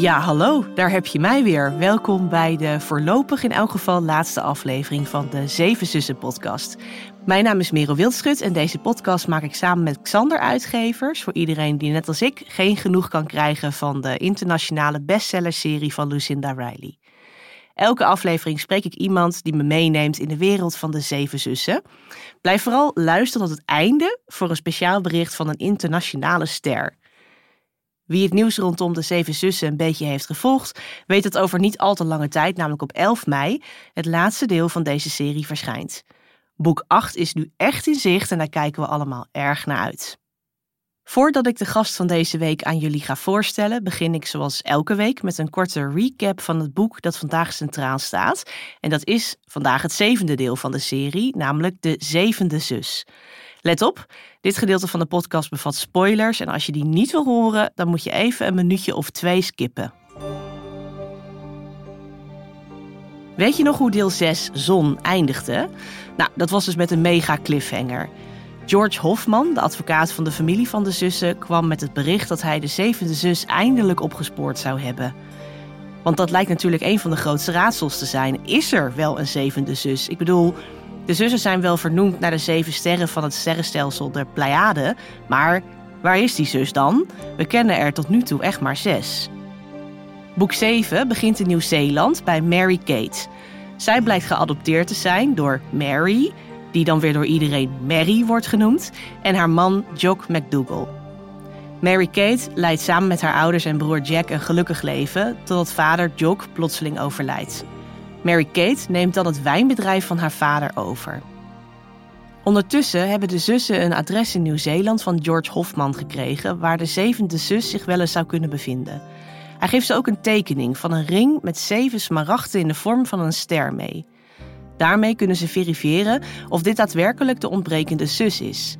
Ja, hallo, daar heb je mij weer. Welkom bij de voorlopig in elk geval laatste aflevering van de Zeven Zussen podcast. Mijn naam is Merel Wildschut en deze podcast maak ik samen met Xander Uitgevers. Voor iedereen die net als ik geen genoeg kan krijgen van de internationale bestsellerserie van Lucinda Riley. Elke aflevering spreek ik iemand die me meeneemt in de wereld van de Zeven Zussen. Blijf vooral luisteren tot het einde voor een speciaal bericht van een internationale ster. Wie het nieuws rondom de Zeven Zussen een beetje heeft gevolgd, weet dat over niet al te lange tijd, namelijk op 11 mei, het laatste deel van deze serie verschijnt. Boek 8 is nu echt in zicht en daar kijken we allemaal erg naar uit. Voordat ik de gast van deze week aan jullie ga voorstellen, begin ik zoals elke week met een korte recap van het boek dat vandaag centraal staat. En dat is vandaag het zevende deel van de serie, namelijk De Zevende Zus. Let op, dit gedeelte van de podcast bevat spoilers en als je die niet wil horen, dan moet je even een minuutje of twee skippen. Weet je nog hoe deel 6 Zon eindigde? Nou, dat was dus met een mega cliffhanger. George Hofman, de advocaat van de familie van de zussen, kwam met het bericht dat hij de zevende zus eindelijk opgespoord zou hebben. Want dat lijkt natuurlijk een van de grootste raadsels te zijn. Is er wel een zevende zus? Ik bedoel, de zussen zijn wel vernoemd naar de zeven sterren van het sterrenstelsel de Pleiade, maar waar is die zus dan? We kennen er tot nu toe echt maar zes. Boek 7 begint in Nieuw-Zeeland bij Mary Kate. Zij blijkt geadopteerd te zijn door Mary, die dan weer door iedereen Mary wordt genoemd, en haar man Jock McDougall. Mary Kate leidt samen met haar ouders en broer Jack een gelukkig leven, totdat vader Jock plotseling overlijdt. Mary Kate neemt dan het wijnbedrijf van haar vader over. Ondertussen hebben de zussen een adres in Nieuw-Zeeland van George Hofman gekregen, waar de zevende zus zich wel eens zou kunnen bevinden. Hij geeft ze ook een tekening van een ring met zeven smaragden in de vorm van een ster mee. Daarmee kunnen ze verifiëren of dit daadwerkelijk de ontbrekende zus is.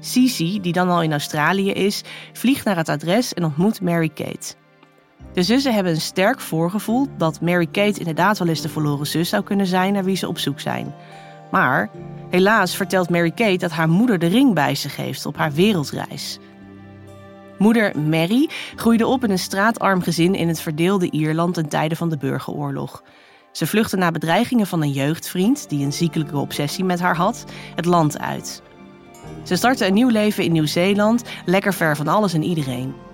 Cici, die dan al in Australië is, vliegt naar het adres en ontmoet Mary Kate. De zussen hebben een sterk voorgevoel dat Mary Kate inderdaad wel eens de verloren zus zou kunnen zijn naar wie ze op zoek zijn. Maar helaas vertelt Mary Kate dat haar moeder de ring bij zich heeft op haar wereldreis. Moeder Mary groeide op in een straatarm gezin in het verdeelde Ierland ten tijde van de burgeroorlog. Ze vluchtte na bedreigingen van een jeugdvriend, die een ziekelijke obsessie met haar had, het land uit. Ze startte een nieuw leven in Nieuw-Zeeland, lekker ver van alles en iedereen.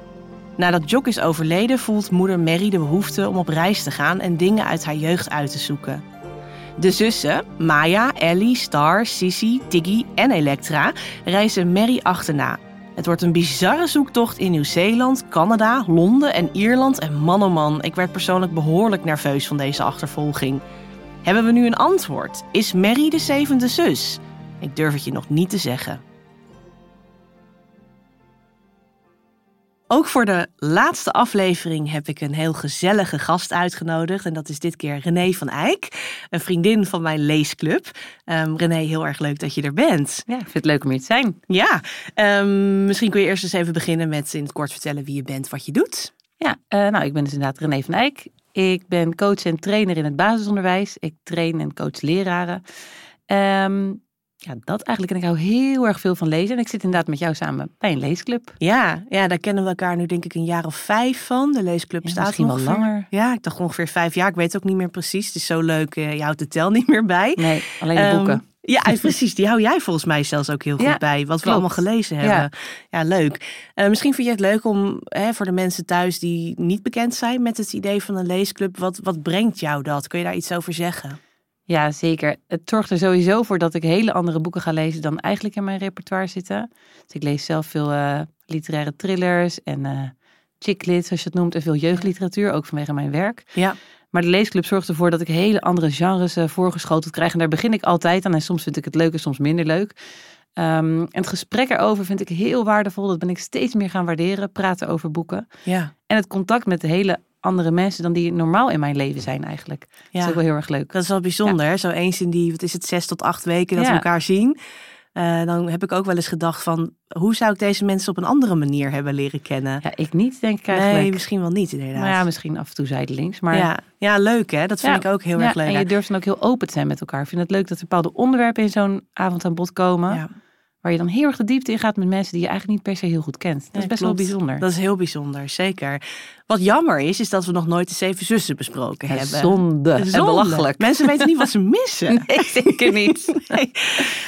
Nadat Jock is overleden, voelt moeder Mary de behoefte om op reis te gaan en dingen uit haar jeugd uit te zoeken. De zussen, Maya, Ellie, Star, Sissy, Tiggy en Elektra, reizen Mary achterna. Het wordt een bizarre zoektocht in Nieuw-Zeeland, Canada, Londen en Ierland. En man oh man, ik werd persoonlijk behoorlijk nerveus van deze achtervolging. Hebben we nu een antwoord? Is Mary de zevende zus? Ik durf het je nog niet te zeggen. Ook voor de laatste aflevering heb ik een heel gezellige gast uitgenodigd. En dat is dit keer René van Eyck, een vriendin van mijn leesclub. Um, René, heel erg leuk dat je er bent. Ja, ik vind het leuk om hier te zijn. Ja, um, misschien kun je eerst eens even beginnen met in het kort vertellen wie je bent, wat je doet. Ja, uh, nou, ik ben dus inderdaad René van Eyck. Ik ben coach en trainer in het basisonderwijs. Ik train en coach leraren. Um, ja, dat eigenlijk. En ik hou heel erg veel van lezen. En ik zit inderdaad met jou samen bij een leesclub. Ja, ja daar kennen we elkaar nu denk ik een jaar of vijf van. De leesclub staat misschien ongeveer, wel langer. Ja, ik dacht ongeveer vijf jaar. Ik weet ook niet meer precies. Het is zo leuk. Uh, je houdt de tel niet meer bij. Nee, alleen de um, boeken. Ja, precies. Die hou jij volgens mij zelfs ook heel goed ja, bij. Wat klopt. we allemaal gelezen hebben. Ja, ja leuk. Uh, misschien vind je het leuk om hè, voor de mensen thuis die niet bekend zijn met het idee van een leesclub. Wat, wat brengt jou dat? Kun je daar iets over zeggen? Ja, zeker. Het zorgt er sowieso voor dat ik hele andere boeken ga lezen dan eigenlijk in mijn repertoire zitten. Dus ik lees zelf veel uh, literaire thrillers en uh, chicklit, zoals je het noemt, en veel jeugdliteratuur, ook vanwege mijn werk. Ja. Maar de leesclub zorgt ervoor dat ik hele andere genres uh, voorgeschoteld krijg. En daar begin ik altijd aan. En soms vind ik het leuk en soms minder leuk. Um, en het gesprek erover vind ik heel waardevol. Dat ben ik steeds meer gaan waarderen. Praten over boeken. Ja. En het contact met de hele andere mensen dan die normaal in mijn leven zijn eigenlijk. Ja. Dat is ook wel heel erg leuk. Dat is wel bijzonder. Ja. Zo eens in die, wat is het, zes tot acht weken dat ja. we elkaar zien. Uh, dan heb ik ook wel eens gedacht van, hoe zou ik deze mensen op een andere manier hebben leren kennen? Ja, ik niet denk ik eigenlijk. Nee, misschien wel niet inderdaad. Nou ja, misschien af en toe zijdelings. Maar... Ja. ja, leuk hè. Dat vind ik ook heel erg leuk. En je durft dan ook heel open te zijn met elkaar. Ik vind het leuk dat er bepaalde onderwerpen in zo'n avond aan bod komen. Waar je dan heel erg de diepte in gaat met mensen die je eigenlijk niet per se heel goed kent. Dat Ja, is best klopt. wel bijzonder. Dat is heel bijzonder, zeker. Wat jammer is, is dat we nog nooit de Zeven Zussen besproken Ja, hebben. zonde en Zonde. belachelijk. Mensen weten niet wat ze missen. Nee, zeker niet. Nee.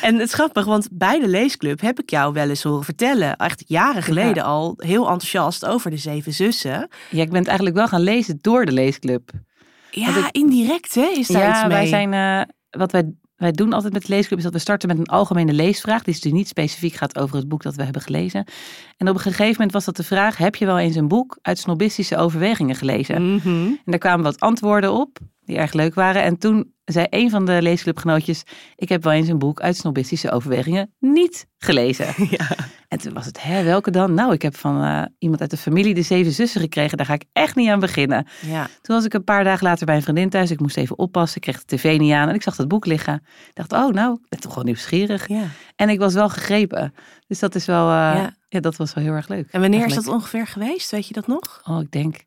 En het is grappig, want bij de leesclub heb ik jou wel eens horen vertellen, echt jaren geleden al, heel enthousiast over de Zeven Zussen. Ja, ik ben het eigenlijk wel gaan lezen door de leesclub. Ja, indirect hè, is daar iets Ja, mee. wij zijn, eh, wat wij, wij doen altijd met de leesclub is dat we starten met een algemene leesvraag. Die is dus niet specifiek gaat over het boek dat we hebben gelezen. En op een gegeven moment was dat de vraag, heb je wel eens een boek uit snobistische overwegingen gelezen? Mhm. En daar kwamen wat antwoorden op, die erg leuk waren. En toen zei een van de leesclubgenootjes, ik heb wel eens een boek uit snobistische overwegingen niet gelezen. Ja. En toen was het, hè, welke dan? Nou, ik heb van eh, iemand uit de familie de Zeven Zussen gekregen. Daar ga ik echt niet aan beginnen. ja. Toen was ik een paar dagen later bij een vriendin thuis. Ik moest even oppassen. Ik kreeg de tv niet aan. En ik zag dat boek liggen. Ik dacht, oh nou, ik ben toch wel nieuwsgierig. ja. En ik was wel gegrepen. Dus dat is wel, eh, Ja. ja. dat was wel heel erg leuk. En wanneer is dat ongeveer geweest? Weet je dat nog? Oh, ik denk,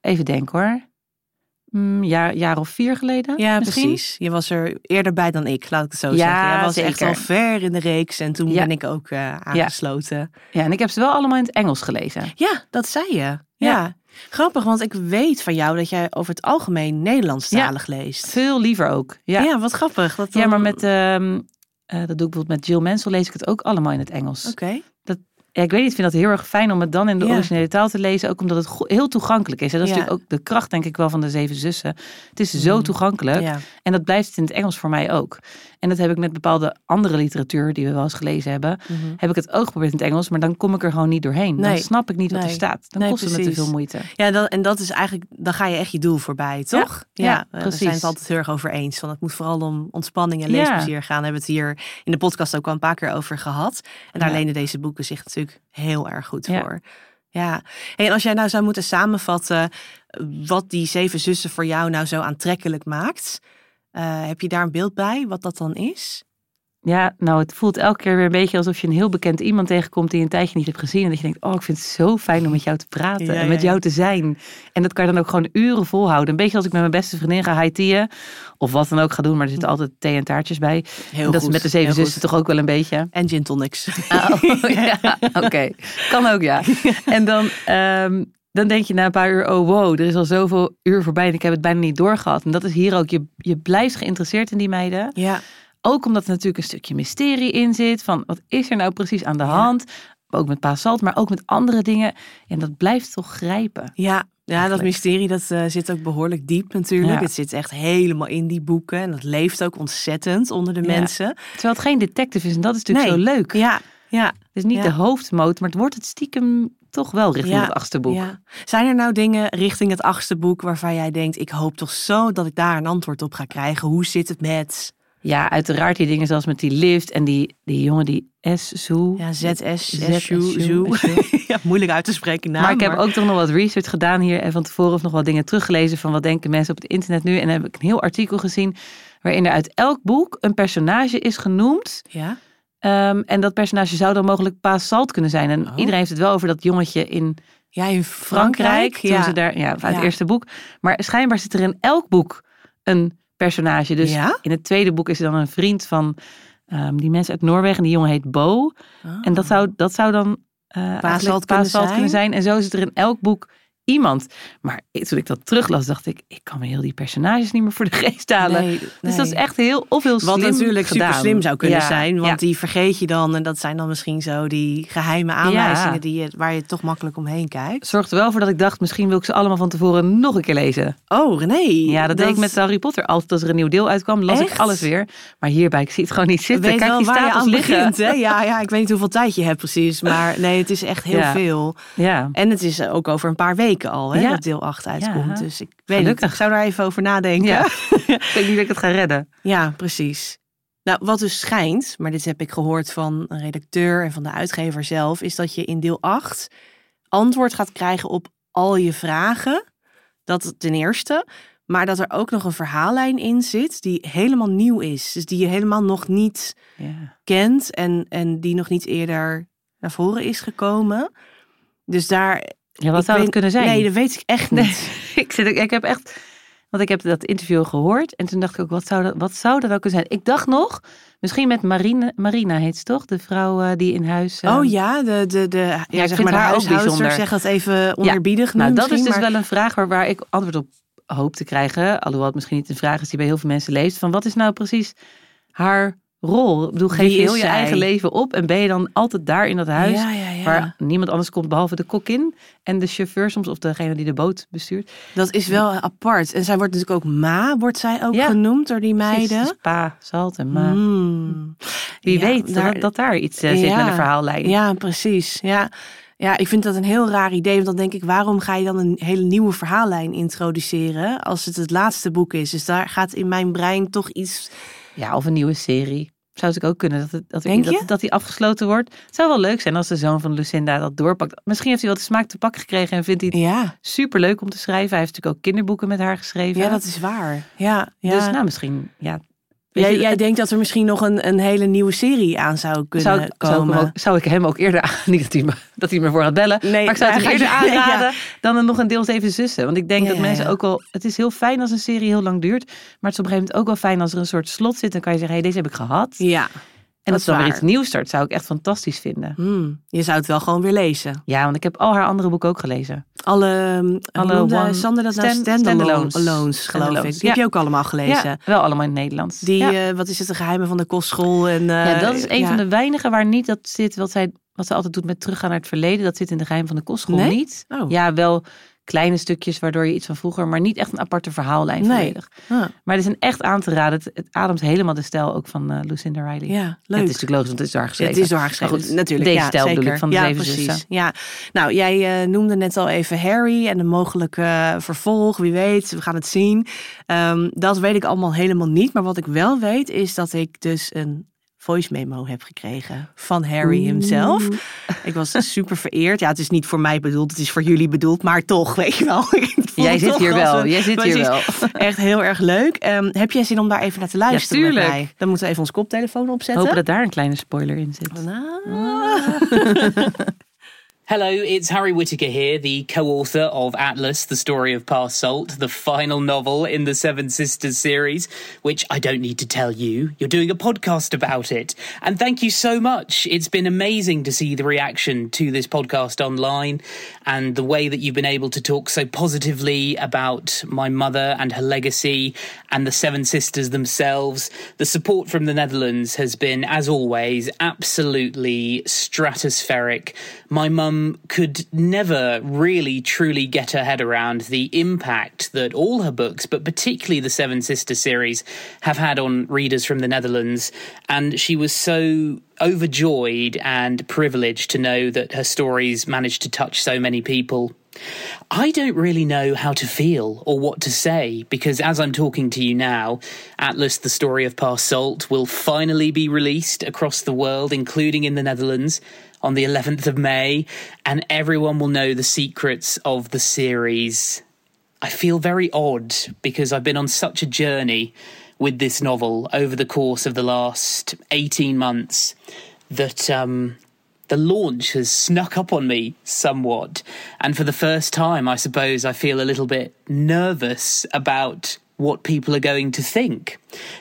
even denken hoor. Mm, jaar, jaar of vier geleden Ja, misschien? precies. Je was er eerder bij dan ik, laat ik het zo Ja, zeggen. Jij was echt zeker. al ver in de reeks en toen Ja. ben ik ook eh, aangesloten. Ja, en ik heb ze wel allemaal in het Engels gelezen. Ja, dat zei je. Ja. Grappig, want ik weet van jou dat jij over het algemeen Nederlandstalig leest. Veel liever ook. Ja, Ja. wat grappig. Dat ja maar met, ehm, eh, dat doe ik bijvoorbeeld met Jill Mansell lees ik het ook allemaal in het Engels. Oké. Ja, ik weet niet, ik vind dat heel erg fijn om het dan in de Ja. originele taal te lezen. Ook omdat het heel toegankelijk is. En dat is Ja. natuurlijk ook de kracht, denk ik wel, van de Zeven Zussen. Het is zo Mhm. toegankelijk. Ja. En dat blijft in het Engels voor mij ook. En dat heb ik met bepaalde andere literatuur die we wel eens gelezen hebben. Mhm. Heb ik het ook geprobeerd in het Engels, maar dan kom ik er gewoon niet doorheen. Dan snap ik niet wat er staat. Dan Nee, kost het me te veel moeite. Ja, dat, en dat is eigenlijk, dan ga je echt je doel voorbij, toch? ja, we zijn het altijd heel erg over eens. Van het moet vooral om ontspanning en leesplezier gaan. We hebben het hier in de podcast ook al een paar keer over gehad. En daar lenen deze boeken zich natuurlijk heel erg goed Ja. voor. Ja, hey, en als jij nou zou moeten samenvatten eh, wat die zeven zussen voor jou nou zo aantrekkelijk maakt, eh, heb je daar een beeld bij wat dat dan is? Ja, nou, het voelt elke keer weer een beetje alsof je een heel bekend iemand tegenkomt die je een tijdje niet hebt gezien. En dat je denkt, oh, ik vind het zo fijn om met jou te praten Ja, en met ja. jou te zijn. En dat kan je dan ook gewoon uren volhouden. Een beetje als ik met mijn beste vriendin ga high of wat dan ook ga doen, maar er zitten altijd thee en taartjes bij. Heel en dat goed, is met de zeven zussen goed. toch ook wel een beetje. En gin tonics. Oh, ja, oké. Kan ook, ja. En dan, ehm, dan denk je na een paar uur, oh wow, er is al zoveel uur voorbij en ik heb het bijna niet doorgehad. En dat is hier ook, je, je blijft geïnteresseerd in die meiden. ja, Ook omdat er natuurlijk een stukje mysterie in zit. Van wat is er nou precies aan de Ja. hand? Ook met Pa Salt, maar ook met andere dingen. En dat blijft toch grijpen. Ja, ja dat mysterie dat eh, zit ook behoorlijk diep natuurlijk. Ja. Het zit echt helemaal in die boeken. En dat leeft ook ontzettend onder de Ja. mensen. Terwijl het geen detective is. En dat is natuurlijk Nee. zo leuk. Ja, ja, Het is niet Ja. de hoofdmoot, maar het wordt het stiekem toch wel richting het achtste boek. Zijn er nou dingen richting het achtste boek waarvan jij denkt... ik hoop toch zo dat ik daar een antwoord op ga krijgen. Hoe zit het met Ja, uiteraard die dingen zoals met die lift en die, die jongen die S. Zoe. ja, ZS, Z- SU, SU. Ja, moeilijk uit te spreken naam. maar ik heb ook toch nog wat research gedaan hier en van tevoren nog wat dingen teruggelezen van wat denken mensen op het internet nu. En dan heb ik een heel artikel gezien waarin er uit elk boek een personage is genoemd. Ja? Ehm, en dat personage zou dan mogelijk Pa Salt kunnen zijn. En Oh. iedereen heeft het wel over dat jongetje in ja, in Frankrijk. Frankrijk. toen ja. ze daar, ja, uit Ja. het eerste boek. Maar schijnbaar zit er in elk boek een personage. Dus Ja? in het tweede boek is er dan een vriend van ehm, die mensen uit Noorwegen. En die jongen heet Bo. Oh. En dat zou, dat zou dan eh eigenlijk Salt Pa kunnen kunnen zijn. En zo zit er in elk boek iemand. Maar toen ik dat teruglas, dacht ik, ik kan me heel die personages niet meer voor de geest halen. Nee, Dus dat is echt heel of heel slim Wat natuurlijk gedaan. super slim zou kunnen Ja, zijn. Want ja. die vergeet je dan. En dat zijn dan misschien zo die geheime aanwijzingen Ja. die je, waar je toch makkelijk omheen kijkt. zorgt er wel voor dat ik dacht, misschien wil ik ze allemaal van tevoren nog een keer lezen. Oh, René. Ja, dat, deed ik met Harry Potter. Altijd als er een nieuw deel uitkwam, las ik alles weer. Maar hierbij, ik zie het gewoon niet zitten. Weet Kijk wel die waar je stapels aan liggen. begint. Hè? Ja, ja, ik weet niet hoeveel tijd je hebt precies. Maar nee, het is echt heel veel. Ja, En het is ook over een paar weken al hè, Ja. dat deel 8 uitkomt. Ja. Dus ik weet niet, Gelukkig. ik zou daar even over nadenken. ja. ik denk niet dat ik het ga redden. Ja, precies. Nou, wat dus schijnt, maar dit heb ik gehoord van een redacteur en van de uitgever zelf, is dat je in deel 8 antwoord gaat krijgen op al je vragen. Dat ten eerste. Maar dat er ook nog een verhaallijn in zit die helemaal nieuw is. Dus die je helemaal nog niet Ja. kent en, en die nog niet eerder naar voren is gekomen. Dus daar. Ja, wat ik zou weet- het kunnen zijn? Nee, dat weet ik echt niet. ik, zit, ik heb echt Want ik heb dat interview gehoord en toen dacht ik ook, wat zou dat, wat zou dat ook kunnen zijn? Ik dacht nog, misschien met Marine, Marina heet ze toch? De vrouw eh, die in huis... Oh ja, de, de, de, ja, ik zeg maar haar ook bijzonder. zeg dat even onerbiedig. Nou, dat is dus maar- wel een vraag waar, waar ik antwoord op hoop te krijgen. Alhoewel het misschien niet een vraag is die bij heel veel mensen leeft. Van wat is nou precies haar rol? Ik bedoel, geef Wie je heel je zij? eigen leven op en ben je dan altijd daar in dat huis Ja, ja, ja. waar niemand anders komt behalve de kokkin en de chauffeur soms of degene die de boot bestuurt. Dat is wel apart. En zij wordt natuurlijk ook Ma, wordt zij ook genoemd door die meiden. dus pa, zalt en ma. Hmm. Wie weet daar- dat, dat daar iets eh, zit met een verhaallijn. Ja, precies. Ja. ja, ik vind dat een heel raar idee. Want dan denk ik, waarom ga je dan een hele nieuwe verhaallijn introduceren als het het laatste boek is? Dus daar gaat in mijn brein toch iets... Ja, of een nieuwe serie. Zou het ook kunnen dat, het, dat, Denk dat, dat die afgesloten wordt. Het zou wel leuk zijn als de zoon van Lucinda dat doorpakt. Misschien heeft hij wel de smaak te pakken gekregen en vindt hij het Ja, super leuk om te schrijven. Hij heeft natuurlijk ook kinderboeken met haar geschreven. ja dat is waar. Ja, ja. Dus nou, misschien, ja. Jij, jij denkt dat er misschien nog een, een hele nieuwe serie aan zou kunnen zou, ik- zou, ik komen? hem ook, zou ik hem ook eerder aan, niet dat hij, me, dat hij me voor gaat bellen, Nee, maar ik zou het hem eerder ja. aanraden dan er nog een deel zeven zussen. Want ik denk Ja, dat mensen ja. ook wel, het is heel fijn als een serie heel lang duurt, maar het is op een gegeven moment ook wel fijn als er een soort slot zit. Dan kan je zeggen, hé, deze heb ik gehad. Ja, en dat als dan is weer waar. iets nieuws start, zou ik echt fantastisch vinden. Hmm, je zou het wel gewoon weer lezen. Ja, want ik heb al haar andere boeken ook gelezen. Alle, Alle alle one- Sander dat nou stand- standalones, standalones. geloof ik. Die heb je ook allemaal gelezen. Ja, wel allemaal in het Nederlands. Die, ja. eh, wat is het, de geheimen van de kostschool? En, eh, ja, dat is een van de weinigen waar niet dat zit wat zij wat ze altijd doet met teruggaan naar het verleden. Dat zit in de geheim van de kostschool Nee? niet. Oh. Ja, wel kleine stukjes waardoor je iets van vroeger, maar niet echt een aparte verhaallijn Nee. volledig. Ah, Maar het is een echt aan te raden. Het, het ademt helemaal de stijl ook van eh, Lucinda Riley. ja, Ja, leuk. het is natuurlijk logisch, want het is daar Ja, geschreven. het is door haar geschreven, goed, natuurlijk. Deze ja, stijl bedoel ik van de ja, precies. zussen. Ja, nou, jij eh, noemde net al even Harry en de mogelijke eh, vervolg. Wie weet, we gaan het zien. Ehm, dat weet ik allemaal helemaal niet. Maar wat ik wel weet, is dat ik dus een voice memo heb gekregen van Harry himself. Ik was super vereerd. Ja, het is niet voor mij bedoeld, het is voor jullie bedoeld, maar toch, weet je wel. Jij zit hier wel, een- jij zit hier wel. Echt heel erg leuk. Ehm, heb jij zin om daar even naar te luisteren met tuurlijk. mij? Dan moeten we even ons koptelefoon opzetten. Hopen dat daar een kleine spoiler in zit. Nou. Hello, it's Harry Whittaker here, the co author of Atlas, The Story of Past Salt, the final novel in the Seven Sisters series, which I don't need to tell you. You're doing a podcast about it. And thank you so much. It's been amazing to see the reaction to this podcast online and the way that you've been able to talk so positively about my mother and her legacy and the Seven Sisters themselves. The support from the Netherlands has been, as always, absolutely stratospheric. My mum could never really truly get her head around the impact that all her books, but particularly the Seven Sisters series, have had on readers from the Netherlands. And she was so overjoyed and privileged to know that her stories managed to touch so many people. I don't really know how to feel or what to say because as I'm talking to you now, Atlas, the story of Past Salt, will finally be released across the world, including in the Netherlands, on the 11th of May, and everyone will know the secrets of the series. I feel very odd because I've been on such a journey with this novel over the course of the last 18 months that um, the launch has snuck up on me somewhat. And for the first time, I suppose I feel a little bit nervous about what people are going to think.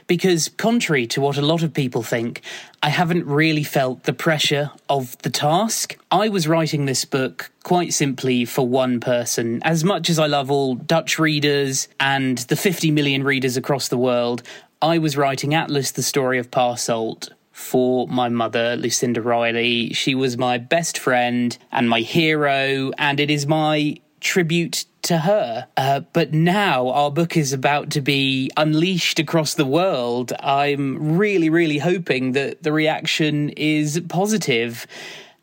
Because, contrary to what a lot of people think, I haven't really felt the pressure of the task. I was writing this book quite simply for one person. As much as I love all Dutch readers and the 50 million readers across the world, I was writing Atlas, the story of Parsolt for my mother, Lucinda Riley. She was my best friend and my hero, and it is my tribute to her. Uh, but now our book is about to be unleashed across the world. I'm really, really hoping that the reaction is positive.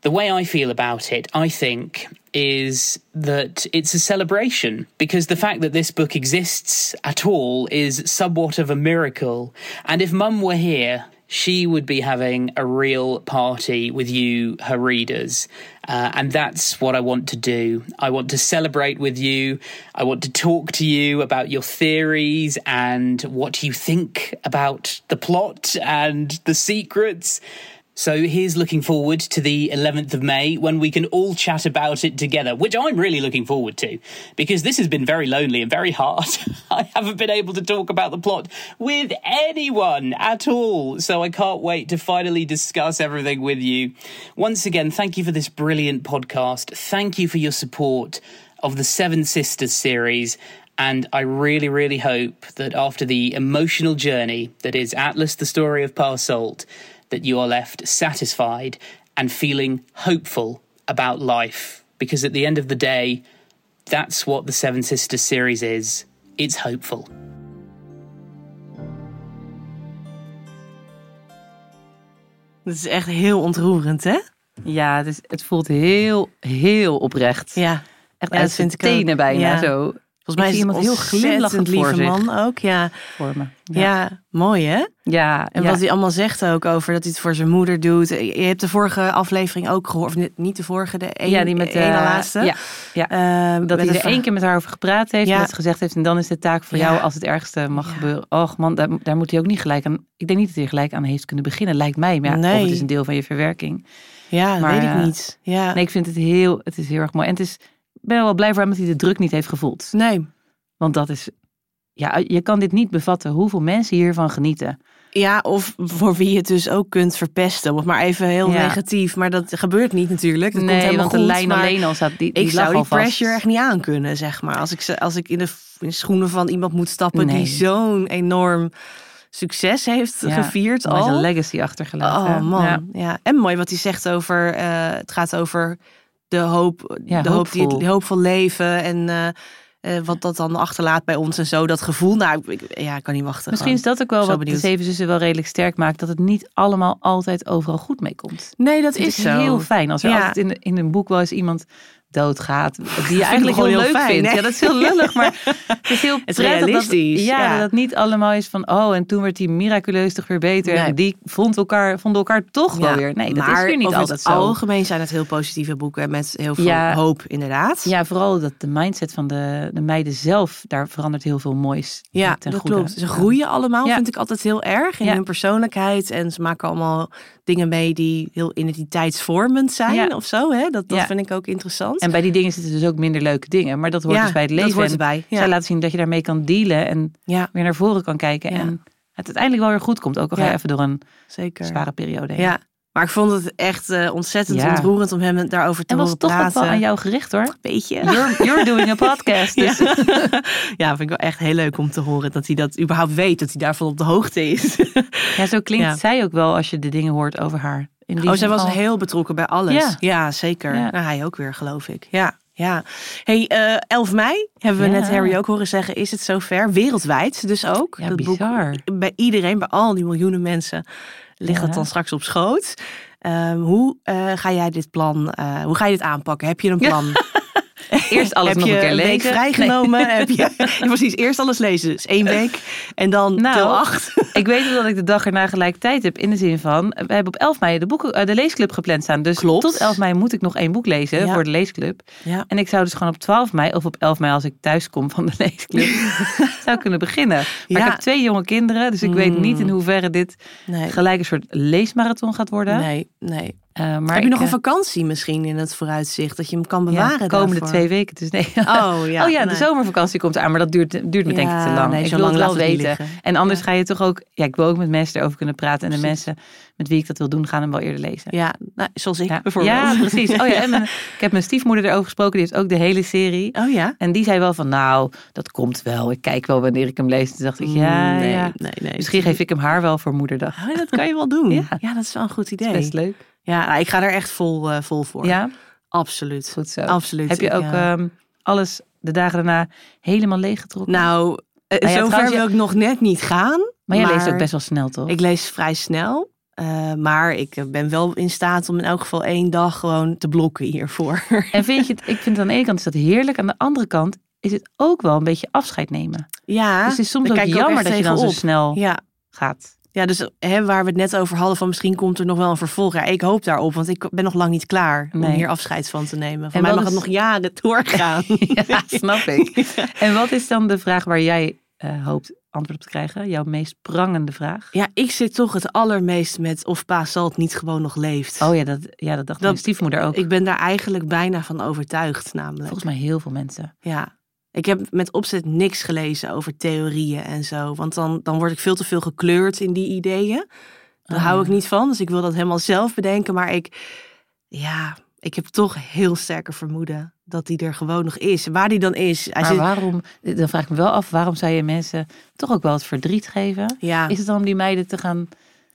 The way I feel about it, I think, is that it's a celebration because the fact that this book exists at all is somewhat of a miracle. And if Mum were here, she would be having a real party with you, her readers. Uh, and that's what I want to do. I want to celebrate with you. I want to talk to you about your theories and what you think about the plot and the secrets. So here's looking forward to the 11th of May when we can all chat about it together, which I'm really looking forward to because this has been very lonely and very hard. I haven't been able to talk about the plot with anyone at all. So I can't wait to finally discuss everything with you. Once again, thank you for this brilliant podcast. Thank you for your support of the Seven Sisters series. And I really, really hope that after the emotional journey that is Atlas, the story of Salt, that you are left satisfied and feeling hopeful about life. Because at the end of the day, that's what the Seven Sisters series is. It's hopeful. Dat is echt heel ontroerend, hè? Ja, het, is, het voelt heel, heel oprecht. Ja. Echt Ja, uit dat zijn vind ik ook. tenen bijna Ja. zo. Volgens mij is iemand heel glimlachend lieve voor man ook. Ja, Voor me. ja. mooi hè? Ja, En ja. wat hij allemaal zegt ook over dat hij het voor zijn moeder doet. Je hebt de vorige aflevering ook gehoord. Of niet- de vorige, de een, ja, die met de ene laatste. Ja, ja. Ehm, dat hij er één keer met haar over gepraat heeft. En dat ze gezegd heeft, en dan is de taak voor jou als het ergste mag gebeuren. Och man, daar, daar moet hij ook niet gelijk aan. Ik denk niet dat hij gelijk aan heeft kunnen beginnen, lijkt mij. Maar ja, Nee. of het is een deel van je verwerking. Ja, Maar, weet ik eh, niet. Ja. Nee, ik vind het heel, het is heel erg mooi. En het is, ben wel blij voor hem dat hij de druk niet heeft gevoeld. Nee. Want dat is, ja, je kan dit niet bevatten hoeveel mensen hiervan genieten. Ja, of voor wie je het dus ook kunt verpesten. Of maar even heel Ja. negatief. Maar dat gebeurt niet natuurlijk. Dat komt helemaal want de lijn alleen al staat, die, die Ik zou die vast. pressure echt niet aan kunnen, zeg maar. Als ik, als ik in, de, schoenen van iemand moet stappen Nee. die zo'n enorm succes heeft Ja, gevierd al. een legacy achtergelaten. Oh man, Ja. ja. En mooi wat hij zegt over, eh, het gaat over de hoop, Ja, de hoop die het hoopvol. hoopvol leven en eh, eh, wat dat dan achterlaat bij ons en zo. Dat gevoel, nou, ik, ja, ik kan niet wachten. Misschien is dat ook wel wat benieuwd. de Zeven Zussen wel redelijk sterk maakt. Dat het niet allemaal altijd overal goed mee komt. Nee, dat is is zo. heel fijn als er Ja. altijd in, in een boek wel eens iemand doodgaat. Die je eigenlijk heel heel leuk fijn, vindt. hè? Ja, dat is heel lullig, maar het is heel is prettig dat- realistisch, ja, ja. dat het niet allemaal is van... oh, en toen werd die miraculeus toch weer beter. Nee. En die vond elkaar, vonden elkaar toch wel weer. Nee, dat maar is weer niet over altijd het zo. algemeen zijn het heel positieve boeken met heel veel Ja. hoop, inderdaad. Ja, vooral dat de mindset van de, de meiden zelf... daar verandert heel veel moois Ja, ten dat goede. klopt. Ze groeien allemaal, vind ik altijd heel erg in Ja. hun persoonlijkheid. En ze maken allemaal dingen mee die heel identiteitsvormend zijn of zo. Hè? Dat, dat vind ik ook interessant. En bij die dingen zitten dus ook minder leuke dingen. Maar dat hoort Ja, dus bij het dat leven. hoort En erbij, ja. Zij laten zien dat je daarmee kan dealen en ja, weer naar voren kan kijken. En het uiteindelijk wel weer goed komt. Ook al ga je even door een zeker. zware periode heen. Ja, maar ik vond het echt eh, ontzettend ontroerend om hem daarover te En was horen toch praten. wel aan jou gericht hoor. Beetje. You're, you're doing a podcast. Dus. Ja. vind ik wel echt heel leuk om te horen dat hij dat überhaupt weet, dat hij daarvan op de hoogte is. Ja, zo klinkt zij ook wel als je de dingen hoort over haar. In die Oh, zij was heel betrokken bij alles. Ja. Ja, zeker. Ja. Nou, hij ook weer, geloof ik. Ja, ja. Hey, eh 11 mei, hebben we Ja. net Harry ook horen zeggen, is het zover. Wereldwijd dus ook. Ja, Dat bizar. boek, bij iedereen, bij al die miljoenen mensen, ligt het dan straks op schoot. Ehm, hoe eh, ga jij dit plan, eh, hoe ga je dit aanpakken? Heb je een plan? Eerst alles heb nog je een keer een week lezen. vrijgenomen? Heb je, ja, precies, eerst alles lezen. Dus één week en dan Nou, acht. Ik weet dat ik de dag erna gelijk tijd heb. In de zin van, we hebben op 11 mei de, boeken, eh, de leesclub gepland staan. Dus Klopt. tot 11 mei moet ik nog één boek lezen Ja. voor de leesclub. Ja. En ik zou dus gewoon op 12 mei of op 11 mei als ik thuis kom van de leesclub, zou kunnen beginnen. Maar ik heb twee jonge kinderen, dus ik weet Mm. niet in hoeverre dit Nee, gelijk een soort leesmarathon gaat worden. nee, nee. Eh, maar Heb je nog een eh, vakantie misschien in het vooruitzicht? Dat je hem kan ja, bewaren de komende daarvoor? twee weken. Dus nee. Oh ja, oh ja, de nee. zomervakantie komt aan, maar dat duurt, duurt me denk ik te lang. nee, ik wil lang het wel weten. En anders Ja. ga je toch ook, ja, ik wil ook met mensen erover kunnen praten. En de Precies. mensen met wie ik dat wil doen, gaan hem wel eerder lezen. Ja, nou, zoals ik bijvoorbeeld. ja precies. Oh ja, en mijn- ik heb mijn stiefmoeder erover gesproken, die heeft ook de hele serie. Oh ja? En die zei wel van, nou, dat komt wel. Ik kijk wel wanneer ik hem lees. Toen dacht ik, ja, nee, ja. nee, nee. Misschien geef ik hem haar wel voor moederdag. Oh, dat kan je wel doen. Ja. Ja, dat is wel een goed Dat idee. is best leuk. Ja, nou, ik ga er echt vol, eh, vol voor. Ja, Absoluut. goed zo. Absoluut. Heb je ook eh, ehm, alles de dagen daarna helemaal leeggetrokken? Nou, eh, Ah ja, zover trouwens, wil ik nog net niet gaan. maar jij leest ook best wel snel, toch? Ik lees vrij snel. maar ik ben wel in staat om in elk geval één dag gewoon te blokken hiervoor. En vind je het, ik vind het aan de ene kant is dat heerlijk. Aan de andere kant is het ook wel een beetje afscheid nemen. ja, dus het is soms ook jammer dat je dan zo snel Ja, gaat. Ja, dus hè, waar we het net over hadden van misschien komt er nog wel een vervolg. Ja, ik hoop daarop, want ik ben nog lang niet klaar om hier afscheid van te nemen. Voor En mij mag het nog jaren doorgaan. Ja, snap ik. En wat is dan de vraag waar jij eh, hoopt antwoord op te krijgen. Jouw meest prangende vraag. Ja, ik zit toch het allermeest met of pa Salt niet gewoon nog leeft. Oh ja, dat, ja, dat dacht Dat- mijn stiefmoeder ook. Ik ben daar eigenlijk bijna van overtuigd, namelijk. Volgens mij heel veel mensen. Ja. Ik heb met opzet niks gelezen over theorieën en zo. Want dan, dan word ik veel te veel gekleurd in die ideeën. Daar Oh, hou ik niet van. Dus ik wil dat helemaal zelf bedenken. Maar ik, ja, ik heb toch heel sterke vermoeden dat die er gewoon nog is. Waar die dan is. Hij Maar zit, waarom, dan vraag ik me wel af, waarom zou je mensen toch ook wel het verdriet geven? ja, Is het dan om die meiden te gaan...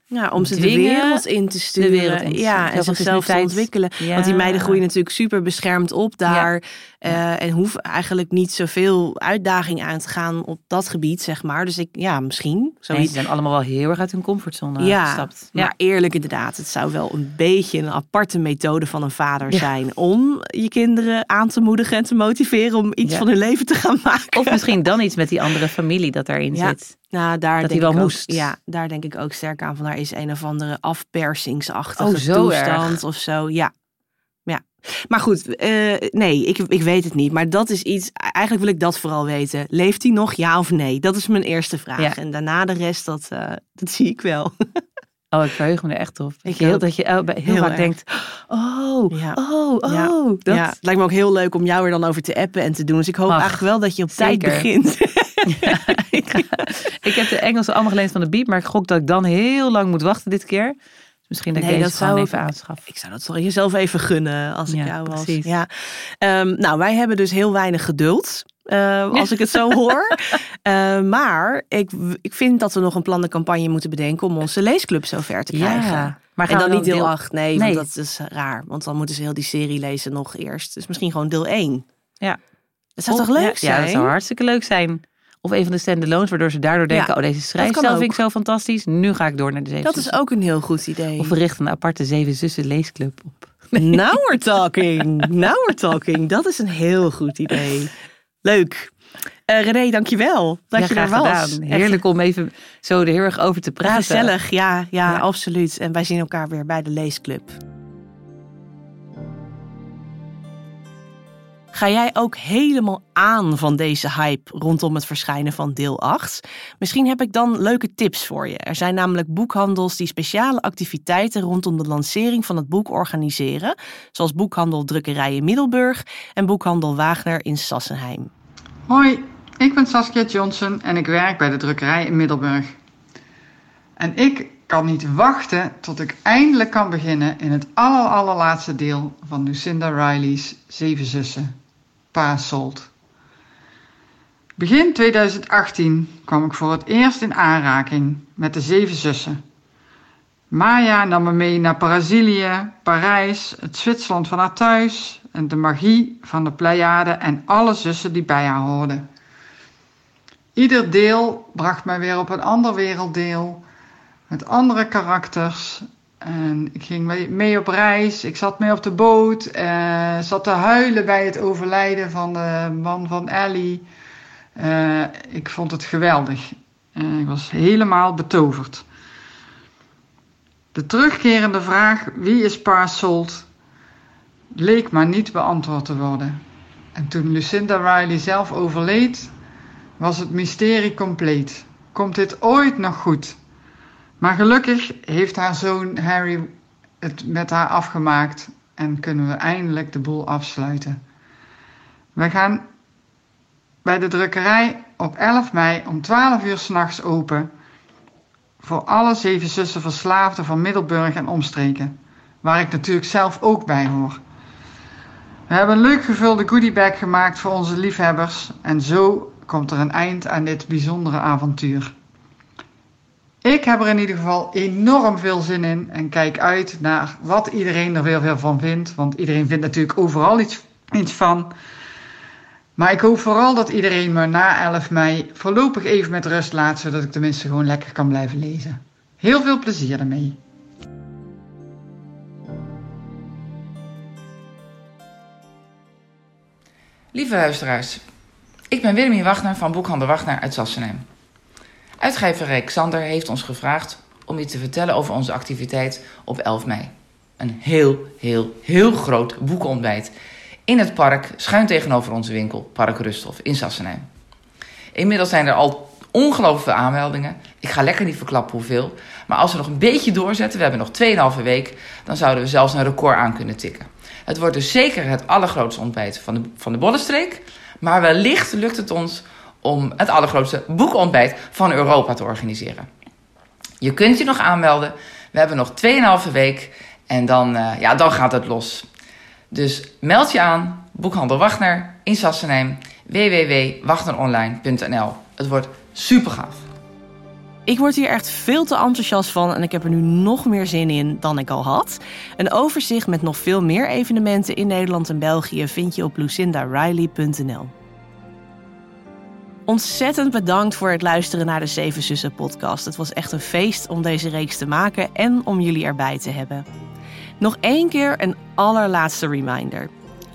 ja, om ze de wereld in te sturen. wereld in te ja, en Zelf zichzelf te ontwikkelen. Ja. Want die meiden groeien natuurlijk super beschermd op daar. eh, en hoeven eigenlijk niet zoveel uitdaging aan te gaan op dat gebied, zeg maar. Dus ik, ja, misschien. Nee, ze zijn allemaal wel heel erg uit hun comfortzone ja, gestapt. maar eerlijk inderdaad, het zou wel een beetje een aparte methode van een vader Ja. zijn om je kinderen aan te moedigen en te motiveren om iets Ja. van hun leven te gaan maken. Of misschien dan iets met die andere familie dat daarin Ja. zit. Nou, daar dat denk hij wel ik ook- moest. ja, daar denk ik ook sterk aan van. Daar is een of andere afpersingsachtige Oh, zo toestand erg. of zo. Ja. ja. Maar goed, eh, nee, ik, ik weet het niet. Maar dat is iets, eigenlijk wil ik dat vooral weten. Leeft hij nog, ja of nee? Dat is mijn eerste vraag. Ja. En daarna de rest, dat, eh, dat zie ik wel. Oh, ik verheug me er echt op. Dat Ik je heel, ook. dat je heel, Heel vaak erg. denkt, oh, Ja. oh, oh. Ja. Dat, Ja, het lijkt me ook heel leuk om jou er dan over te appen en te doen. Dus ik hoop Ach, eigenlijk wel dat je op tijd zeker. Ik heb de Engelse allemaal geleend van de Beat, maar ik gok dat ik dan heel lang moet wachten dit keer. Dus misschien dat ik Nee, deze dat gewoon zou even ik- aanschaf. Ik zou dat toch jezelf even gunnen als ik Ja, jou was. precies. Ja. Ehm, nou, wij hebben dus heel weinig geduld. eh, als ik het zo hoor. Eh, maar ik, ik vind dat we nog een plannencampagne moeten bedenken om onze leesclub zo ver te krijgen. Ja, maar en dan niet deel deel- 8, nee, Nee. want dat is raar. Want dan moeten ze heel die serie lezen nog eerst. Dus misschien gewoon deel 1. Ja. Dat zou Of- toch leuk ja, zijn? Ja, dat zou hartstikke leuk zijn. Of een van de standalones, waardoor ze daardoor denken, Ja, oh deze schrijfstijl vind ik zo fantastisch. Nu ga ik door naar de zeven Dat is ook een heel goed idee. Of we richten een aparte zeven zussen leesclub op. Now we're talking. Now we're talking. Dat is een heel goed idee. Leuk. Eh René, dankjewel dat Ja, je er was. gedaan. Heerlijk om even zo er heel erg over te praten. Gezellig, ja, ja, Ja. absoluut. En wij zien elkaar weer bij de leesclub. Ga jij ook helemaal aan van deze hype rondom het verschijnen van deel 8? Misschien heb ik dan leuke tips voor je. Er zijn namelijk boekhandels die speciale activiteiten rondom de lancering van het boek organiseren, zoals boekhandel Drukkerij in Middelburg en boekhandel Wagner in Sassenheim. Hoi, ik ben Saskia Johnson en ik werk bij de drukkerij in Middelburg. En ik kan niet wachten tot ik eindelijk kan beginnen in het aller, allerlaatste deel van Lucinda Riley's Zeven Zussen, Pa Sold. Begin 2018 kwam ik voor het eerst in aanraking met de Zeven Zussen. Maya nam me mee naar Brazilië, Parijs, het Zwitserland van haar thuis en de magie van de Pleiade en alle zussen die bij haar hoorden. Ieder deel bracht mij weer op een ander werelddeel met andere karakters. En ik ging mee, op reis, ik zat mee op de boot, eh, zat te huilen bij het overlijden van de man van Ellie. Eh, ik vond het geweldig. Eh, ik was helemaal betoverd. De terugkerende vraag wie is Parsold leek maar niet beantwoord te worden. En toen Lucinda Riley zelf overleed, was het mysterie compleet. Komt dit ooit nog goed? Maar gelukkig heeft haar zoon Harry het met haar afgemaakt en kunnen we eindelijk de boel afsluiten. We gaan bij de drukkerij op 11 mei om 12 uur s'nachts open voor alle zeven zussen verslaafden van Middelburg en omstreken, waar ik natuurlijk zelf ook bij hoor. We hebben een leuk gevulde goodiebag gemaakt voor onze liefhebbers en zo komt er een eind aan dit bijzondere avontuur. Ik heb er in ieder geval enorm veel zin in en kijk uit naar wat iedereen er weer veel van vindt, want iedereen vindt natuurlijk overal iets, iets van. Maar ik hoop vooral dat iedereen me na 11 mei voorlopig even met rust laat, zodat ik tenminste gewoon lekker kan blijven lezen. Heel veel plezier ermee. Lieve luisteraars, ik ben Willemie Wagner van Boekhandel Wagner uit Sassenheim. Uitgever Xander heeft ons gevraagd om iets te vertellen over onze activiteit op 11 mei. Een heel, heel, heel groot boekenontbijt in het park, schuin tegenover onze winkel, Park Rusthof in Sassenheim. Inmiddels zijn er al ongelooflijk veel aanmeldingen. Ik ga lekker niet verklappen hoeveel. Maar als we nog een beetje doorzetten, we hebben nog 2,5 week, dan zouden we zelfs een record aan kunnen tikken. Het wordt dus zeker het allergrootste ontbijt van de, van de Bollenstreek. Maar wellicht lukt het ons om het allergrootste boekontbijt van Europa te organiseren. Je kunt je nog aanmelden. We hebben nog 2,5 week en dan, uh, ja, dan gaat het los. Dus meld je aan, Boekhandel Wagner in Sassenheim, www.wagneronline.nl. Het wordt super gaaf. Ik word hier echt veel te enthousiast van en ik heb er nu nog meer zin in dan ik al had. Een overzicht met nog veel meer evenementen in Nederland en België vind je op lucindariley.nl. Ontzettend bedankt voor het luisteren naar de Zeven Zussen podcast. Het was echt een feest om deze reeks te maken en om jullie erbij te hebben. Nog één keer een allerlaatste reminder.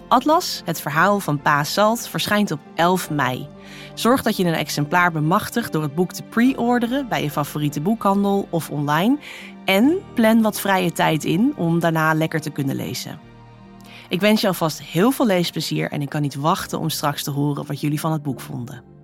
Atlas, het verhaal van Pa Salt, verschijnt op 11 mei. Zorg dat je een exemplaar bemachtigt door het boek te pre-orderen bij je favoriete boekhandel of online. En plan wat vrije tijd in om daarna lekker te kunnen lezen. Ik wens je alvast heel veel leesplezier en ik kan niet wachten om straks te horen wat jullie van het boek vonden.